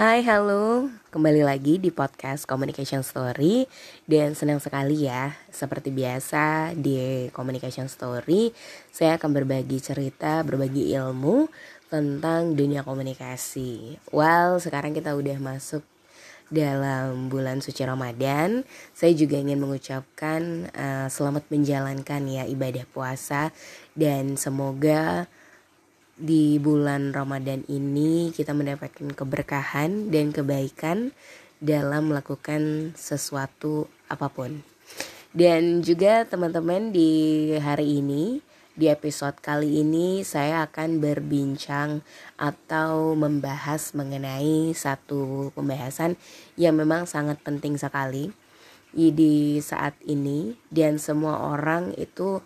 Hai, halo. Kembali lagi di podcast Communication Story dan senang sekali ya. Seperti biasa di Communication Story, saya akan berbagi cerita, berbagi ilmu tentang dunia komunikasi. Well, sekarang kita udah masuk dalam bulan suci Ramadan. Saya juga ingin mengucapkan uh, selamat menjalankan ya ibadah puasa dan semoga di bulan Ramadan ini kita mendapatkan keberkahan dan kebaikan dalam melakukan sesuatu apa pun. Dan juga teman-teman di hari ini, di episode kali ini saya akan berbincang atau membahas mengenai satu pembahasan yang memang sangat penting sekali di saat ini dan semua orang itu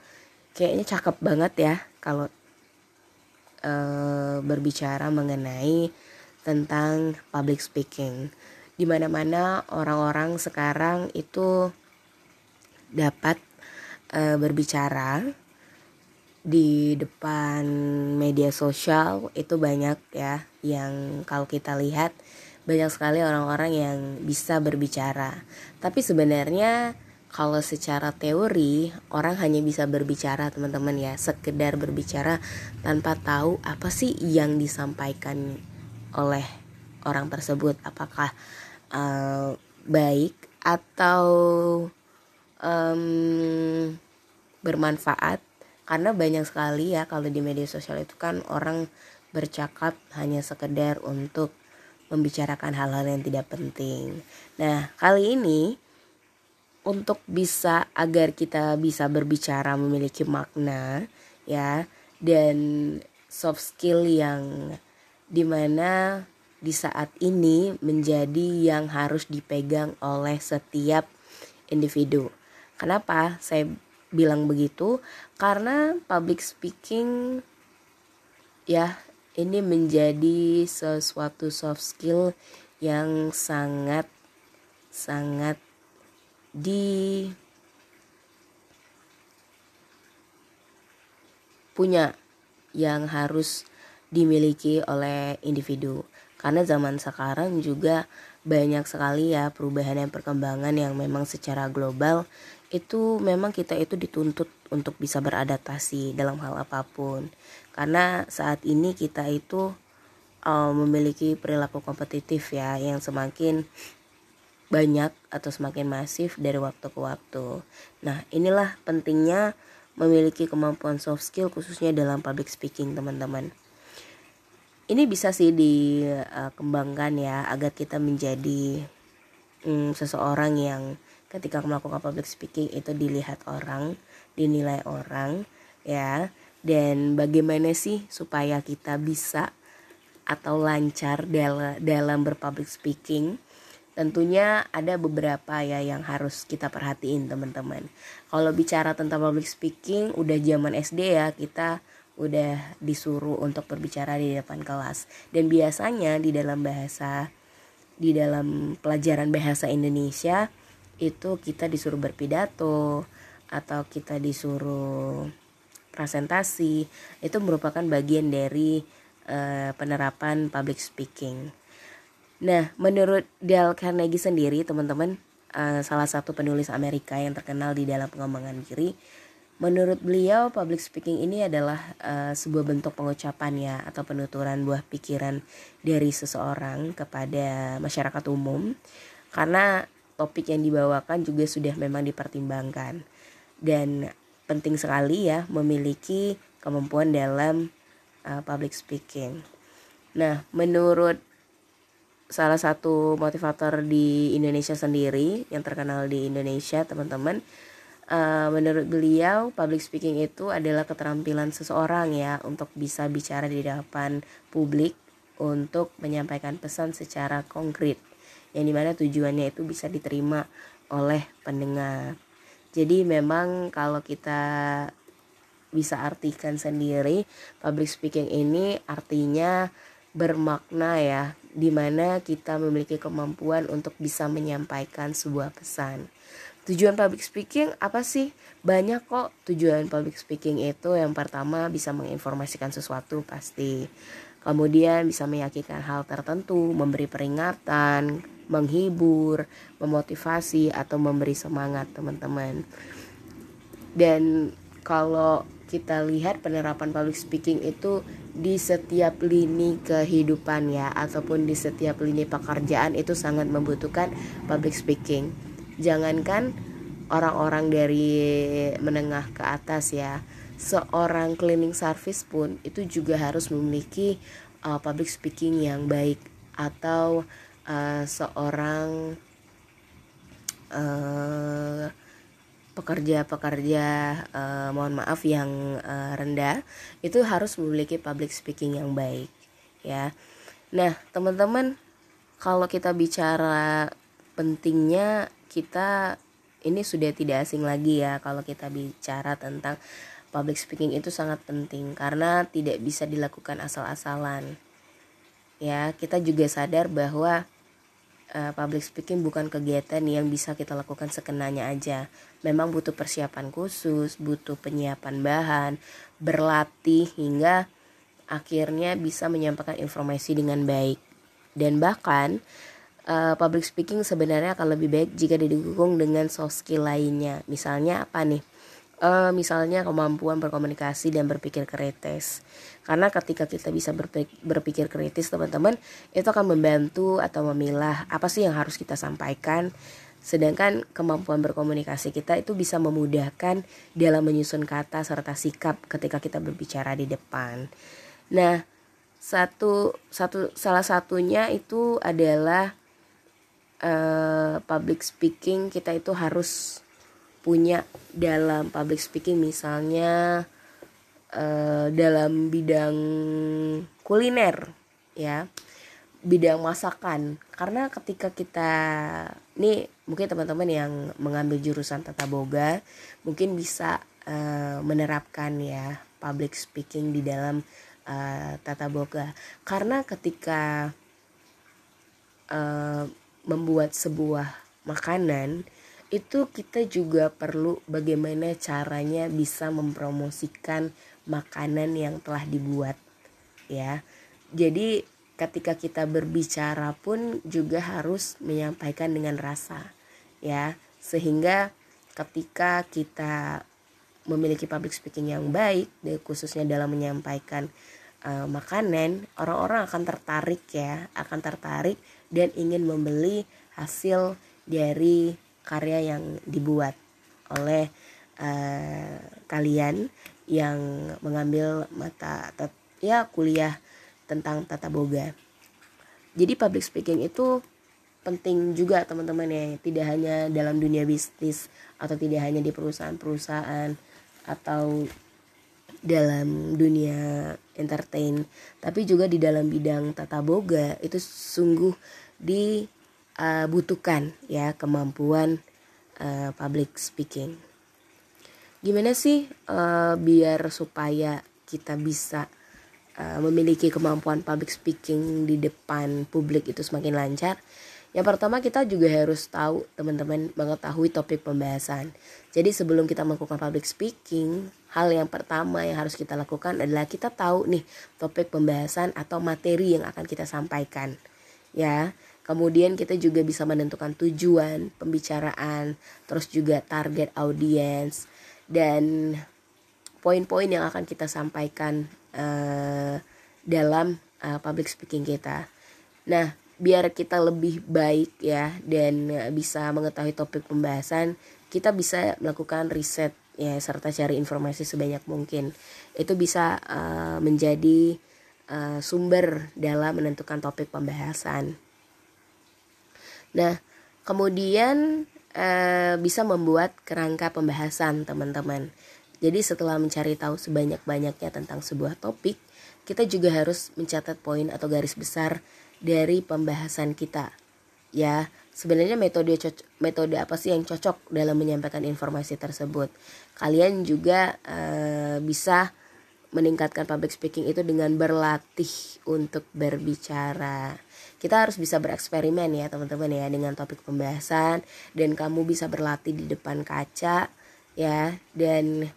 kayaknya cakep banget ya kalau uh, berbicara mengenai tentang public speaking. Di mana-mana orang-orang sekarang itu dapat uh, berbicara di depan media sosial itu banyak ya yang kalau kita lihat banyak sekali orang-orang yang bisa berbicara. Tapi sebenarnya kalau secara teori orang hanya bisa berbicara teman-teman ya. Sekedar berbicara tanpa tahu apa sih yang disampaikan oleh orang tersebut. Apakah uh, baik atau um, bermanfaat? Karena banyak sekali ya kalau di media sosial itu kan orang bercakap hanya sekedar untuk membicarakan hal-hal yang tidak penting. Nah, kali ini untuk bisa agar kita bisa berbicara memiliki makna ya dan soft skill yang di mana di saat ini menjadi yang harus dipegang oleh setiap individu. Kenapa saya bilang begitu? Karena public speaking ya ini menjadi sesuatu soft skill yang sangat sangat di punya yang harus dimiliki oleh individu. Karena zaman sekarang juga banyak sekali ya perubahan dan perkembangan yang memang secara global itu memang kita itu dituntut untuk bisa beradaptasi dalam hal apa pun. Karena saat ini kita itu uh, memiliki perilaku kompetitif ya yang semakin banyak atau semakin masif dari waktu ke waktu. Nah, inilah pentingnya memiliki kemampuan soft skill khususnya dalam public speaking, teman-teman. Ini bisa sih dikembangkan ya agar kita menjadi hmm, seseorang yang ketika melakukan public speaking itu dilihat orang, dinilai orang, ya. Dan bagaimana sih supaya kita bisa atau lancar dalam dalam berpublic speaking? Tentunya ada beberapa ya yang harus kita perhatiin teman-teman. Kalau bicara tentang public speaking udah zaman SD ya kita udah disuruh untuk berbicara di depan kelas. Dan biasanya di dalam bahasa di dalam pelajaran bahasa Indonesia itu kita disuruh berpidato atau kita disuruh presentasi itu merupakan bagian dari uh, penerapan public speaking Nah, menurut Dale Carnegie sendiri, teman-teman, uh, salah satu penulis Amerika yang terkenal di dalam pengembangan diri, menurut beliau public speaking ini adalah uh, sebuah bentuk pengucapan ya atau penuturan buah pikiran dari seseorang kepada masyarakat umum karena topik yang dibawakan juga sudah memang dipertimbangkan dan penting sekali ya memiliki kemampuan dalam uh, public speaking. Nah, menurut salah satu motivator di Indonesia sendiri yang terkenal di Indonesia teman-teman. Uh, menurut beliau public speaking itu adalah keterampilan seseorang ya untuk bisa bicara di depan publik untuk menyampaikan pesan secara konkret yang di mana tujuannya itu bisa diterima oleh pendengar. Jadi memang kalau kita bisa artikan sendiri public speaking ini artinya bermakna ya di mana kita memiliki kemampuan untuk bisa menyampaikan sebuah pesan. Tujuan public speaking apa sih? Banyak kok tujuan public speaking itu. Yang pertama bisa menginformasikan sesuatu pasti. kemudian bisa meyakinkan hal tertentu, memberi peringatan, menghibur, memotivasi atau memberi semangat teman-teman. Dan kalau kita lihat penerapan public speaking itu di setiap lini kehidupan ya ataupun di setiap lini pekerjaan itu sangat membutuhkan public speaking. Jangankan orang-orang dari menengah ke atas ya, seorang cleaning service pun itu juga harus memiliki uh, public speaking yang baik atau uh, seorang uh, pekerja-pekerja uh, mohon maaf yang uh, rendah itu harus memiliki public speaking yang baik ya. Nah, teman-teman kalau kita bicara pentingnya kita ini sudah tidak asing lagi ya kalau kita bicara tentang public speaking itu sangat penting karena tidak bisa dilakukan asal-asalan. Ya, kita juga sadar bahwa uh, public speaking bukan kegiatan yang bisa kita lakukan sekenanya aja. Memang butuh persiapan khusus, butuh penyiapan bahan, berlatih hingga akhirnya bisa menyampaikan informasi dengan baik. Dan bahkan uh, public speaking sebenarnya akan lebih baik jika didukung dengan soft skill lainnya. Misalnya apa nih? Uh, misalnya kemampuan berkomunikasi dan berpikir kritis. Karena ketika kita bisa berpikir kritis teman-teman itu akan membantu atau memilah apa sih yang harus kita sampaikan. Sedangkan kemampuan berkomunikasi kita itu bisa memudahkan dalam menyusun kata serta sikap ketika kita berbicara di depan. Nah satu satu salah satunya itu adalah uh, public speaking kita itu harus punya dalam public speaking misalnya uh, dalam bidang kuliner ya. Bidang masakan. Karena ketika kita nih mungkin teman-teman yang mengambil jurusan tata boga mungkin bisa uh, menerapkan ya public speaking di dalam uh, tata boga. Karena ketika uh, membuat sebuah makanan itu kita juga perlu bagaimana caranya bisa mempromosikan makanan yang telah dibuat ya. Jadi ketika kita berbicara pun juga harus menyampaikan dengan rasa ya. Sehingga ketika kita memiliki public speaking yang baik khususnya dalam menyampaikan uh, makanan orang-orang akan tertarik ya. Akan tertarik dan ingin membeli hasil dari karya yang dibuat oleh uh, kalian yang mengambil mata ya kuliah tentang tata boga. Jadi public speaking itu penting juga teman-teman ya, tidak hanya dalam dunia bisnis atau tidak hanya di perusahaan-perusahaan atau dalam dunia entertain, tapi juga di dalam bidang tata boga itu sungguh di uh, butuhkan ya kemampuan uh, public speaking. Gimana sih uh, biar supaya kita bisa uh, memiliki kemampuan public speaking di depan publik itu semakin lancar? Yang pertama kita juga harus tahu teman-teman mengetahui topik pembahasan. Jadi sebelum kita melakukan public speaking, hal yang pertama yang harus kita lakukan adalah kita tahu nih topik pembahasan atau materi yang akan kita sampaikan. Ya, Kemudian kita juga bisa menentukan tujuan pembicaraan, terus juga target audiens dan poin-poin yang akan kita sampaikan uh, dalam uh, public speaking kita. Nah, biar kita lebih baik ya dan bisa mengetahui topik pembahasan, kita bisa melakukan riset ya serta cari informasi sebanyak mungkin. Itu bisa uh, menjadi uh, sumber dalam menentukan topik pembahasan. Nah, kemudian eh, bisa membuat kerangka pembahasan teman-teman. Jadi setelah mencari tahu sebanyak-banyaknya tentang sebuah topik, kita juga harus mencatat poin atau garis besar dari pembahasan kita. Ya, sebenarnya metode metode apa sih yang cocok dalam menyampaikan informasi tersebut? Kalian juga eh, bisa meningkatkan public speaking itu dengan berlatih untuk berbicara kita harus bisa bereksperimen ya teman-teman ya dengan topik pembahasan dan kamu bisa berlatih di depan kaca ya dan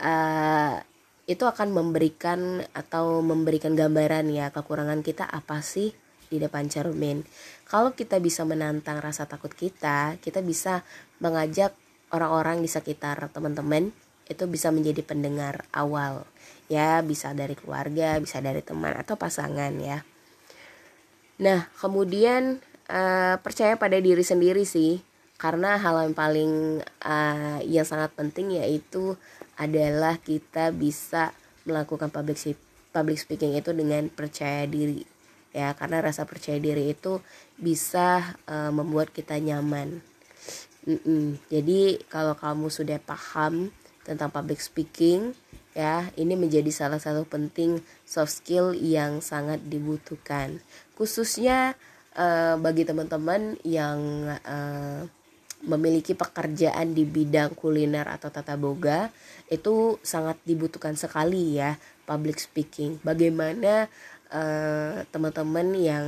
uh, itu akan memberikan atau memberikan gambaran ya kekurangan kita apa sih di depan cermin. Kalau kita bisa menantang rasa takut kita, kita bisa mengajak orang-orang di sekitar teman-teman itu bisa menjadi pendengar awal. Ya, bisa dari keluarga, bisa dari teman atau pasangan ya. Nah, kemudian uh, percaya pada diri sendiri sih karena hal yang paling uh, yang sangat penting yaitu adalah kita bisa melakukan public public speaking itu dengan percaya diri ya karena rasa percaya diri itu bisa uh, membuat kita nyaman Mm-mm. jadi kalau kamu sudah paham tentang public speaking ya ini menjadi salah satu penting soft skill yang sangat dibutuhkan khususnya uh, bagi teman-teman yang uh, memiliki pekerjaan di bidang kuliner atau tata boga itu sangat dibutuhkan sekali ya public speaking. Bagaimana uh, teman-teman yang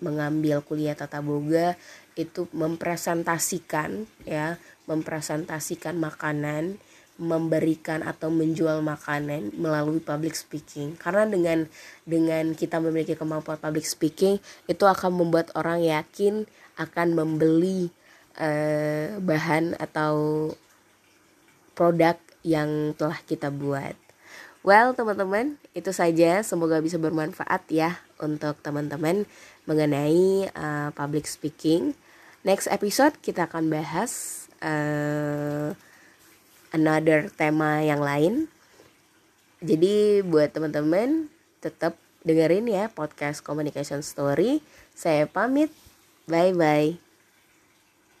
mengambil kuliah tata boga itu mempresentasikan ya, mempresentasikan makanan, memberikan atau menjual makanan melalui public speaking. Karena dengan dengan kita memiliki kemampuan public speaking itu akan membuat orang yakin akan membeli uh, bahan atau produk yang telah kita buat. Well, teman-teman, itu saja. Semoga bisa bermanfaat ya untuk teman-teman mengenai uh, public speaking. Next episode kita akan bahas uh, another tema yang lain. Jadi buat teman-teman tetap dengerin ya podcast Communication Story. Saya pamit. Bye bye.